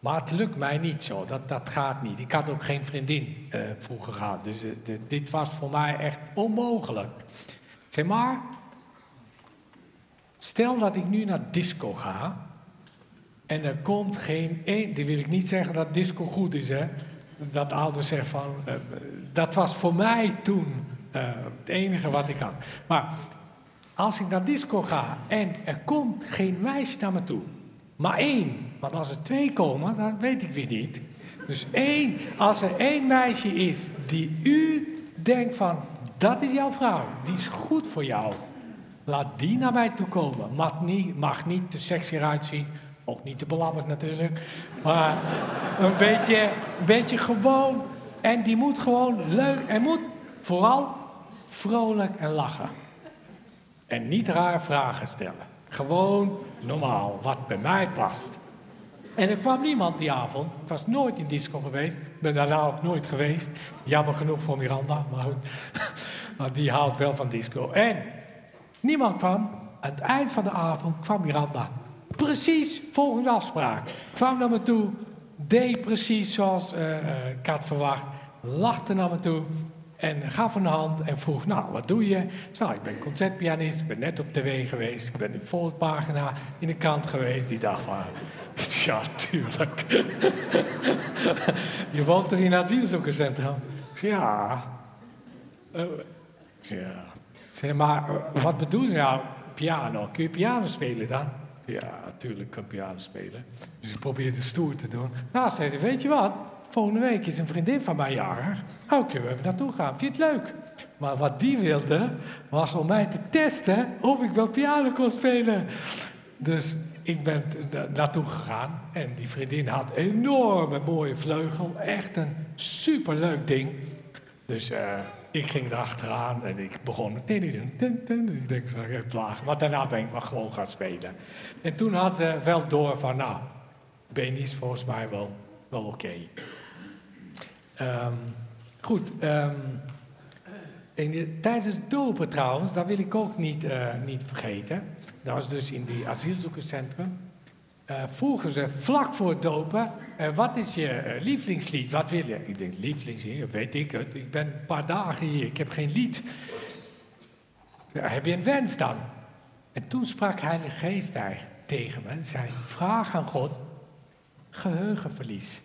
Maar het lukt mij niet zo, dat, dat gaat niet. Ik had ook geen vriendin eh, vroeger gehad, dus eh, dit was voor mij echt onmogelijk. Ik zei, maar, stel dat ik nu naar disco ga, en er komt geen één, die wil ik niet zeggen dat disco goed is, hè. Dat ouders zeggen van, eh, dat was voor mij toen eh, het enige wat ik had. Maar als ik naar disco ga en er komt geen meisje naar me toe, maar één. Want als er twee komen, dan weet ik weer niet. Dus één, als er één meisje is die u denkt van, dat is jouw vrouw, die is goed voor jou. Laat die naar mij toe komen. Mag niet, mag niet te sexy eruit zien. Ook niet te belabberd natuurlijk. Maar een beetje, een beetje gewoon. En die moet gewoon leuk. En moet vooral vrolijk en lachen. En niet raar vragen stellen. Gewoon normaal, wat bij mij past. En er kwam niemand die avond. Ik was nooit in disco geweest. Ik ben daarna ook nooit geweest. Jammer genoeg voor Miranda, maar [LAUGHS] die houdt wel van disco. En niemand kwam. Aan het eind van de avond kwam Miranda. Precies volgens afspraak. Kwam naar me toe. Deed precies zoals eh, ik had verwacht. Lachte naar me toe. En gaf een hand en vroeg, nou, wat doe je? Ik nou, ik ben concertpianist, ik ben net op tv geweest, ik ben in voorpagina in de krant geweest. Die dacht van, [LAUGHS] ja, tuurlijk. [LAUGHS] je woont toch in een asielzoekerscentrum? Ik zei, ja. Eh, ja. Zei, maar wat bedoel je nou? Piano. Kun je piano spelen dan? Ja, natuurlijk kan piano spelen. Dus ik probeerde stoer te doen. Nou, zei ze, weet je wat? Volgende week is een vriendin van mij jarig. Kunnen we even naartoe gaan? Vind je het leuk? Maar wat die wilde, was om mij te testen of ik wel piano kon spelen. Dus ik ben na- naartoe gegaan en die vriendin had een enorme mooie vleugel. Echt een superleuk ding. Dus eh, ik ging erachteraan en ik begon. Ik denk, zo even plagen. Maar daarna ben ik wel gewoon gaan spelen. En toen had ze wel door van, nou, Benny is volgens mij wel, wel oké. Ehm, goed, in de- tijdens het dopen trouwens, dat wil ik ook niet, eh, niet vergeten. Dat was dus in die asielzoekerscentrum. Eh, vroegen ze vlak voor dopen, eh, wat is je eh, lievelingslied? Wat wil je? Ik denk, lievelingslied, weet ik het. Ik ben een paar dagen hier, ik heb geen lied. Heb je een wens dan? En toen sprak Heilige Geest daar tegen me en zei, vraag aan God geheugenverlies.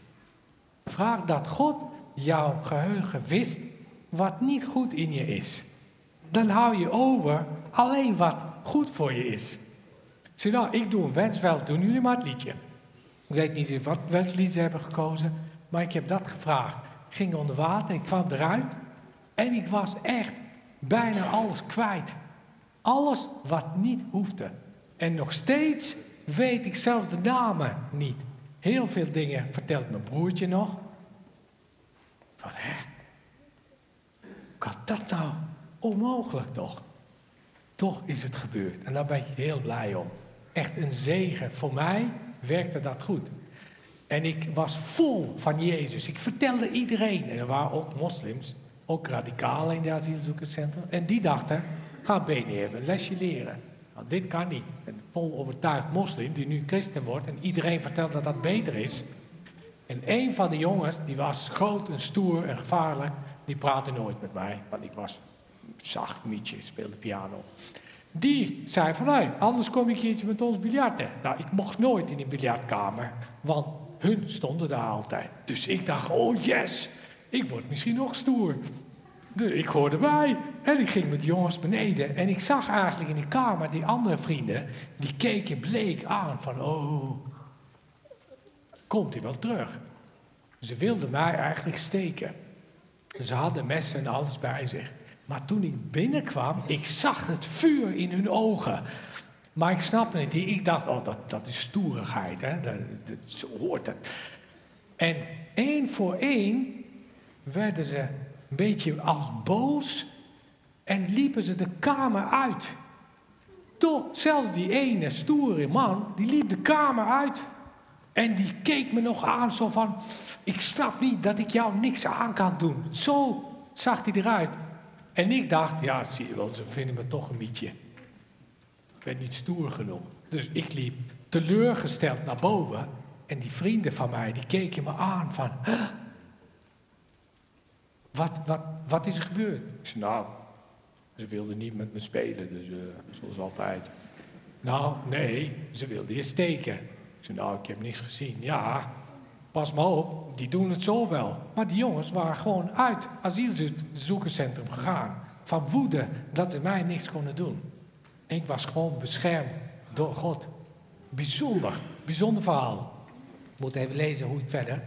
Vraag dat God jouw geheugen wist wat niet goed in je is. Dan hou je over alleen wat goed voor je is. Nou, ik doe een wens wel, doen jullie maar het liedje. Ik weet niet wat wenslied ze hebben gekozen, maar ik heb dat gevraagd. Ging onder water, ik kwam eruit. En ik was echt bijna alles kwijt. Alles wat niet hoefde. En nog steeds weet ik zelfs de namen niet. Heel veel dingen vertelt mijn broertje nog. Van hè? Kan dat nou? Onmogelijk toch? Toch is het gebeurd. En daar ben ik heel blij om. Echt een zegen. Voor mij werkte dat goed. En ik was vol van Jezus. Ik vertelde iedereen. En er waren ook moslims, ook radicalen in de asielzoekerscentrum. En die dachten, ga benen hebben, lesje leren. Nou, dit kan niet. Een vol overtuigd moslim die nu christen wordt en iedereen vertelt dat dat beter is. En een van de jongens, die was groot en stoer en gevaarlijk, die praatte nooit met mij. Want ik was zacht mietje, speelde piano. Die zei van, anders kom ik een keertje met ons biljarten. Nou, ik mocht nooit in die biljartkamer, want hun stonden daar altijd. Dus ik dacht, oh yes, ik word misschien nog stoer. Dus ik hoorde bij. En ik ging met de jongens beneden. En ik zag eigenlijk in die kamer die andere vrienden, die keken bleek aan van, oh, komt hij wel terug. Ze wilden mij eigenlijk steken. Ze hadden messen en alles bij zich. Maar toen ik binnenkwam, ik zag het vuur in hun ogen. Maar ik snapte niet. Ik dacht, oh, dat, dat is stoerigheid. Hè? Dat, dat, zo hoort het. En één voor één werden ze een beetje als boos en liepen ze de kamer uit. Tot zelfs die ene stoere man, die liep de kamer uit. En die keek me nog aan zo van, ik snap niet dat ik jou niks aan kan doen. Zo zag hij eruit. En ik dacht, ja, zie je wel, ze vinden me toch een mietje. Ik ben niet stoer genoeg. Dus ik liep teleurgesteld naar boven. En die vrienden van mij, die keken me aan van... "Huh? Wat, wat, wat is er gebeurd? Ik zei, nou, ze wilden niet met me spelen, dus eh, zoals altijd. Nou, nee, ze wilden je steken. Ik zei, nou, ik heb niks gezien. Ja, pas maar op, die doen het zo wel. Maar die jongens waren gewoon uit asielzoekerscentrum gegaan. Van woede dat ze mij niks konden doen. En ik was gewoon beschermd door God. Bijzonder, bijzonder verhaal. Ik moet even lezen hoe het verder.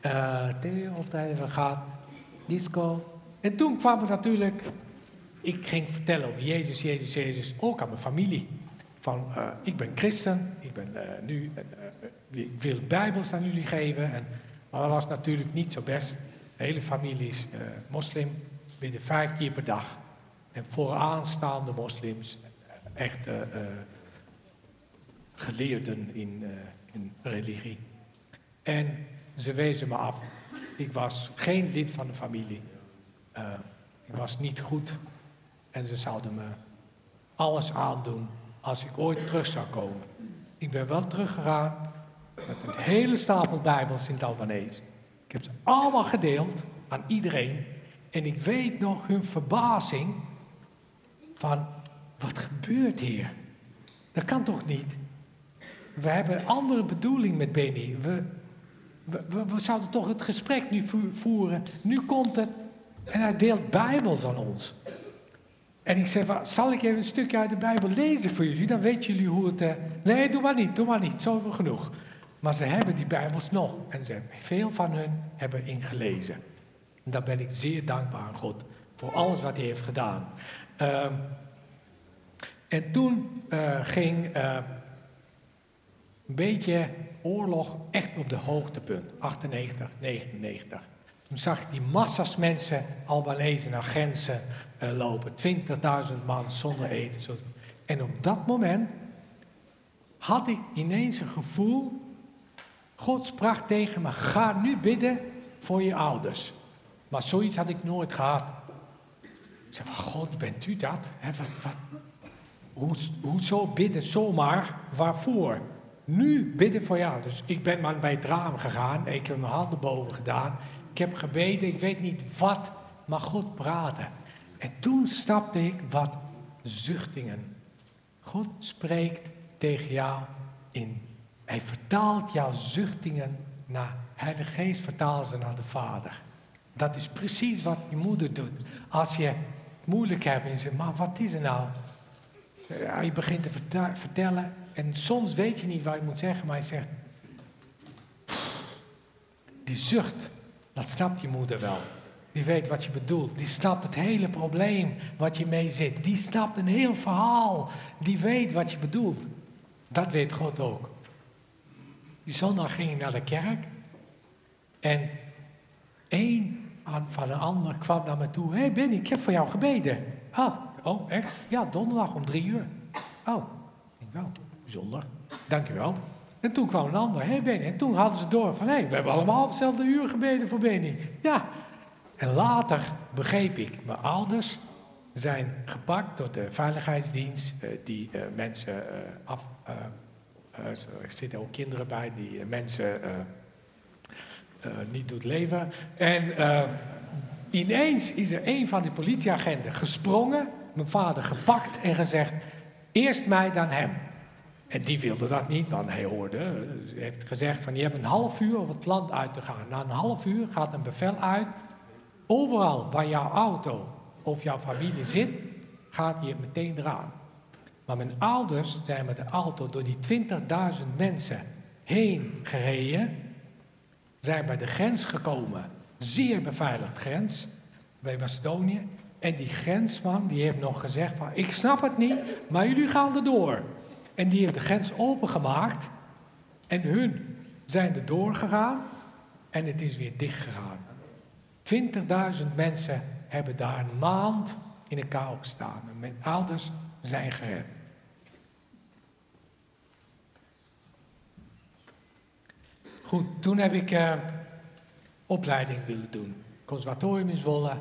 Eh Theo, even gaat. Disco. En toen kwam het natuurlijk. Ik ging vertellen over Jezus, Jezus, Jezus. Ook aan mijn familie. Van, eh, ik ben christen. Ik ben eh, nu. Ik wil Bijbels aan jullie geven. En, maar dat was natuurlijk niet zo best. De hele familie is eh, moslim. Bidden vijf keer per dag. En vooraanstaande moslims. eh, Echt eh, geleerden in, eh, in religie. En ze wezen me af. Ik was geen lid van de familie. Ik was niet goed. En ze zouden me alles aandoen als ik ooit terug zou komen. Ik ben wel teruggegaan met een hele stapel Bijbels in het Albanese. Ik heb ze allemaal gedeeld aan iedereen. En ik weet nog hun verbazing van, wat gebeurt hier? Dat kan toch niet? We hebben een andere bedoeling met Benny. We, we, zouden toch het gesprek nu vo- voeren. Nu komt het en hij deelt Bijbels aan ons. En ik "Wa- zal ik even een stukje uit de Bijbel lezen voor jullie? Dan weten jullie hoe het... eh, Nee, doe maar niet, doe maar niet, zoveel genoeg. Maar ze hebben die Bijbels nog. En ze, veel van hun hebben ingelezen. En daar ben ik zeer dankbaar aan God. Voor alles wat hij heeft gedaan. Ehm, en toen eh, ging eh, een beetje oorlog echt op de hoogtepunt. 98, 99. Toen zag ik die massa's mensen Albanese naar grenzen eh, lopen. 20.000 man zonder eten. En op dat moment had ik ineens een gevoel. God sprak tegen me: ga nu bidden voor je ouders. Maar zoiets had ik nooit gehad. Ik zei: van God, bent u dat? Hè, wat, wat, hoe, hoezo bidden zomaar? Waarvoor? Nu bidden voor jou. Dus ik ben maar bij het raam gegaan. Ik heb mijn handen boven gedaan. Ik heb gebeden. Ik weet niet wat. Maar God praatte. En toen stapte ik wat zuchtingen. God spreekt tegen jou in. Hij vertaalt jouw zuchtingen naar. Heilige Geest vertaalt ze naar de Vader. Dat is precies wat je moeder doet. Als je het moeilijk hebt en je zegt, maar wat is er nou? Ja, je begint te vertellen en soms weet je niet wat je moet zeggen, maar je zegt. die zucht. Dat snapt je moeder wel. Die weet wat je bedoelt. Die snapt het hele probleem wat je mee zit. Die snapt een heel verhaal. Die weet wat je bedoelt. Dat weet God ook. Die zondag ging ik naar de kerk. En één van een ander kwam naar me toe. Hé hey Benny, ik heb voor jou gebeden. Oh, oh, echt? Ja, donderdag om drie uur. Oh, ik denk, oh, bijzonder. Dankjewel. En toen kwam een ander. Hé hey Benny. En toen hadden ze door van, hé, hey, we hebben allemaal op hetzelfde uur gebeden voor Benny. Ja. En later begreep ik, mijn ouders zijn gepakt door de veiligheidsdienst, eh, die eh, mensen eh, af. Eh, er zitten ook kinderen bij die eh, mensen eh, niet doet leven. En ineens is er een van die politieagenten gesprongen, mijn vader gepakt en gezegd: eerst mij, dan hem. En die wilde dat niet, want hij hoorde, heeft gezegd van je hebt een half uur om het land uit te gaan. Na een half uur gaat een bevel uit, overal waar jouw auto of jouw familie zit, gaat je meteen eraan. Maar mijn ouders zijn met de auto door die 20.000 mensen heen gereden, zijn bij de grens gekomen, zeer beveiligd grens, bij Macedonië. En die grensman die heeft nog gezegd van, ik snap het niet, maar jullie gaan erdoor. En die heeft de grens opengemaakt en hun zijn er doorgegaan en het is weer dicht gegaan. 20.000 mensen hebben daar een maand in de kou gestaan. Mijn ouders zijn gered. Goed, toen heb ik eh, opleiding willen doen. Conservatorium in Zwolle,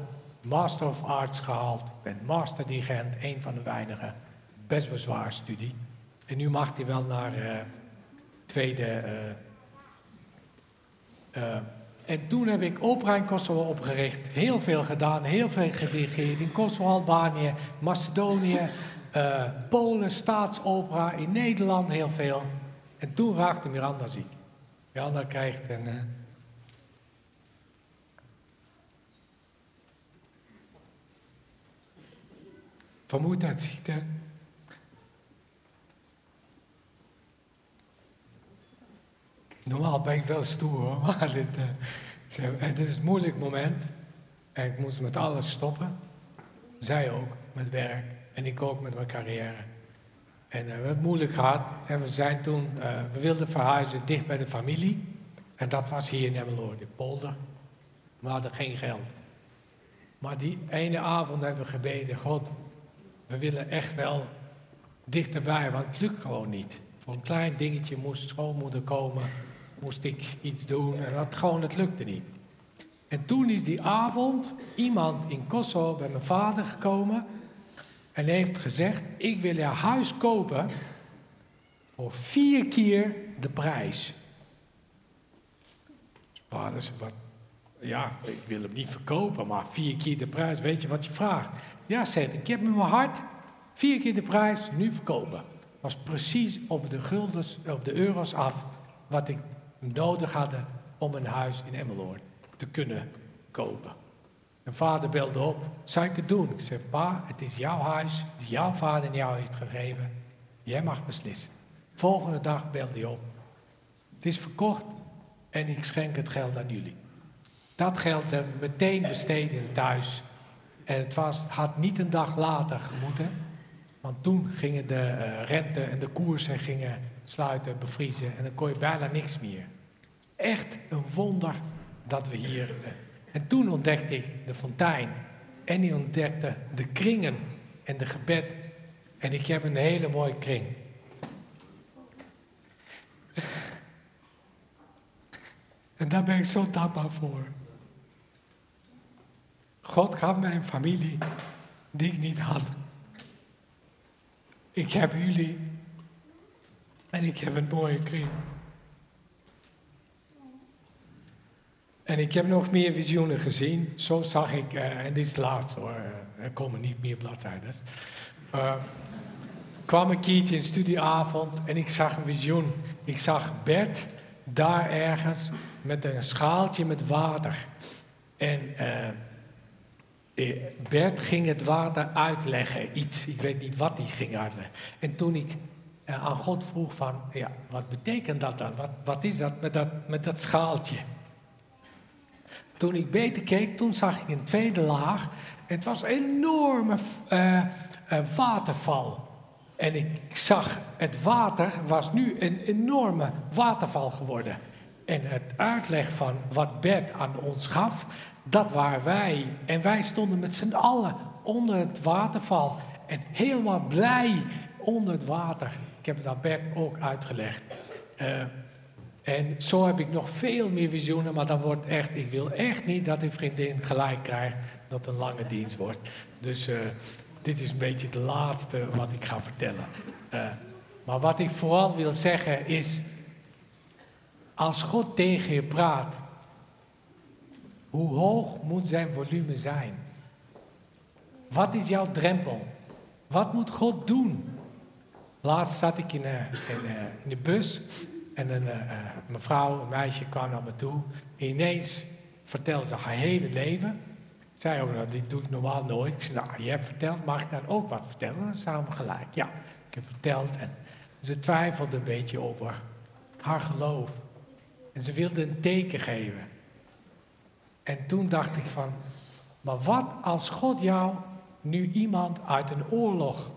Master of Arts gehaald. Ik ben masterdirigent, een van de weinigen. Best wel zwaar studie. En nu mag hij wel naar eh, tweede. eh, en toen heb ik opera in Kosovo opgericht. Heel veel gedaan, heel veel gedirigeerd. In Kosovo, Albanië, Macedonië, Polen, staatsopera. In Nederland heel veel. En toen raakte Miranda ziek. Miranda krijgt een... eh, vermoeidheidsziekte. Normaal ben ik wel stoer hoor, [LAUGHS] maar dit, eh, en dit is een moeilijk moment. En ik moest met alles stoppen. Zij ook, met werk. En ik ook met mijn carrière. En eh, we hebben het moeilijk gehad. En we zijn toen, eh, we wilden verhuizen dicht bij de familie. En dat was hier in Emmeloord, in Polder. We hadden geen geld. Maar die ene avond hebben we gebeden, God, we willen echt wel dichterbij, want het lukt gewoon niet. Voor een klein dingetje moest schoonmoeder komen, moest ik iets doen en dat gewoon, het lukte niet. En toen is die avond iemand in Kosovo bij mijn vader gekomen en heeft gezegd, ik wil jouw huis kopen voor vier keer de prijs. Vader zei, wat, ja, ik wil hem niet verkopen, maar vier keer de prijs, weet je wat je vraagt? Ja, zegt, ik heb met mijn hart vier keer de prijs, nu verkopen. Was precies op de guldens, op de euro's af, wat ik nodig had om een huis in Emmeloord te kunnen kopen. Mijn vader belde op, zou ik het doen? Ik zeg, pa, het is jouw huis, die jouw vader jou heeft gegeven. Jij mag beslissen. Volgende dag belde hij op. Het is verkocht en ik schenk het geld aan jullie. Dat geld hebben we meteen besteed in het huis. En het was, had niet een dag later gemoeten. Want toen gingen de eh, rente en de koersen gingen sluiten, bevriezen. En dan kon je bijna niks meer. Echt een wonder dat we hier... eh, en toen ontdekte ik de fontein. En ik ontdekte de kringen en de gebed. En ik heb een hele mooie kring. En daar ben ik zo dankbaar voor. God gaf mij een familie die ik niet had. Ik heb jullie en ik heb een mooie kring. En ik heb nog meer visioenen gezien. Zo zag ik, eh, en dit is laatste hoor, eh, er komen niet meer bladzijden. Eh, kwam een keertje in studieavond en ik zag een visioen. Ik zag Bert daar ergens met een schaaltje met water. En Bert ging het water uitleggen, iets. Ik weet niet wat hij ging uitleggen. En toen ik aan God vroeg van, ja, wat betekent dat dan? Wat, wat is dat met, dat met dat schaaltje? Toen ik beter keek, toen zag ik een tweede laag. Het was een enorme eh, eh, waterval. En ik zag, het water was nu een enorme waterval geworden. En het uitleg van wat Bert aan ons gaf, dat waren wij. En wij stonden met z'n allen onder het waterval. En helemaal blij onder het water. Ik heb aan Bert ook uitgelegd. Eh, en zo heb ik nog veel meer visioenen, maar dan wordt echt, ik wil echt niet dat die vriendin gelijk krijgt dat het een lange dienst wordt. Dus eh, dit is een beetje de laatste wat ik ga vertellen. Eh, maar wat ik vooral wil zeggen is, als God tegen je praat, hoe hoog moet zijn volume zijn? Wat is jouw drempel? Wat moet God doen? Laatst zat ik in, eh, in, in de bus en een eh, eh, mevrouw, een meisje kwam naar me toe. Ineens vertelde ze haar hele leven. Zei ook, nou, dit doe ik normaal nooit. Ik zei, nou, je hebt verteld, mag ik dan ook wat vertellen? Samen gelijk. Ja, ik heb verteld en ze twijfelde een beetje over haar geloof. En ze wilde een teken geven. En toen dacht ik van, maar wat als God jou nu iemand uit een oorlog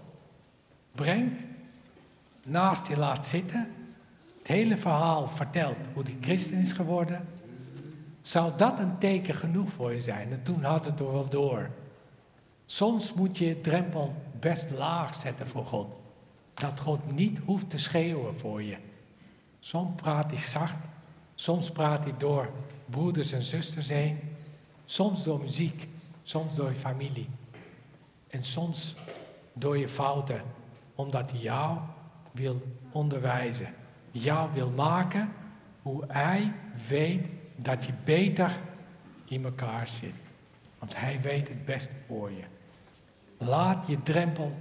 brengt, naast je laat zitten, het hele verhaal vertelt hoe die christen is geworden, zou dat een teken genoeg voor je zijn? En toen had het er wel door. Soms moet je je drempel best laag zetten voor God. Dat God niet hoeft te schreeuwen voor je. Soms praat hij zacht, soms praat hij door broeders en zusters heen, soms door muziek, soms door je familie. En soms door je fouten, omdat hij jou wil onderwijzen. Jou wil maken hoe hij weet dat je beter in elkaar zit. Want hij weet het beste voor je. Laat je drempel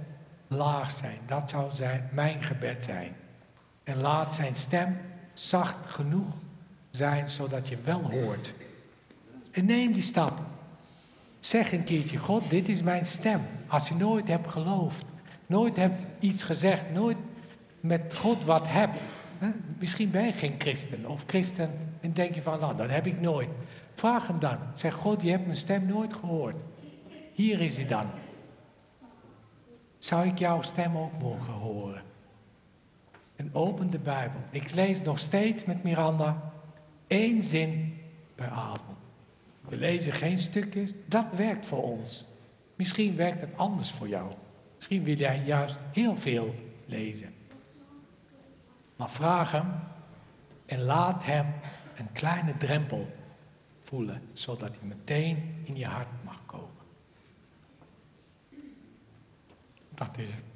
laag zijn. Dat zou zijn, mijn gebed zijn. En laat zijn stem zacht genoeg zijn, zodat je wel hoort. En neem die stap. Zeg een keertje, God, dit is mijn stem. Als je nooit hebt geloofd, nooit hebt iets gezegd, nooit met God wat hebt. Misschien ben je geen christen of christen en denk je van, nou, dat heb ik nooit. Vraag hem dan. Zeg, God, je hebt mijn stem nooit gehoord. Hier is hij dan. Zou ik jouw stem ook mogen horen? En open de Bijbel. Ik lees nog steeds met Miranda één zin per avond. We lezen geen stukjes. Dat werkt voor ons. Misschien werkt het anders voor jou. Misschien wil jij juist heel veel lezen. Maar vraag hem en laat hem een kleine drempel voelen, zodat hij meteen in je hart mag komen. Dat is het.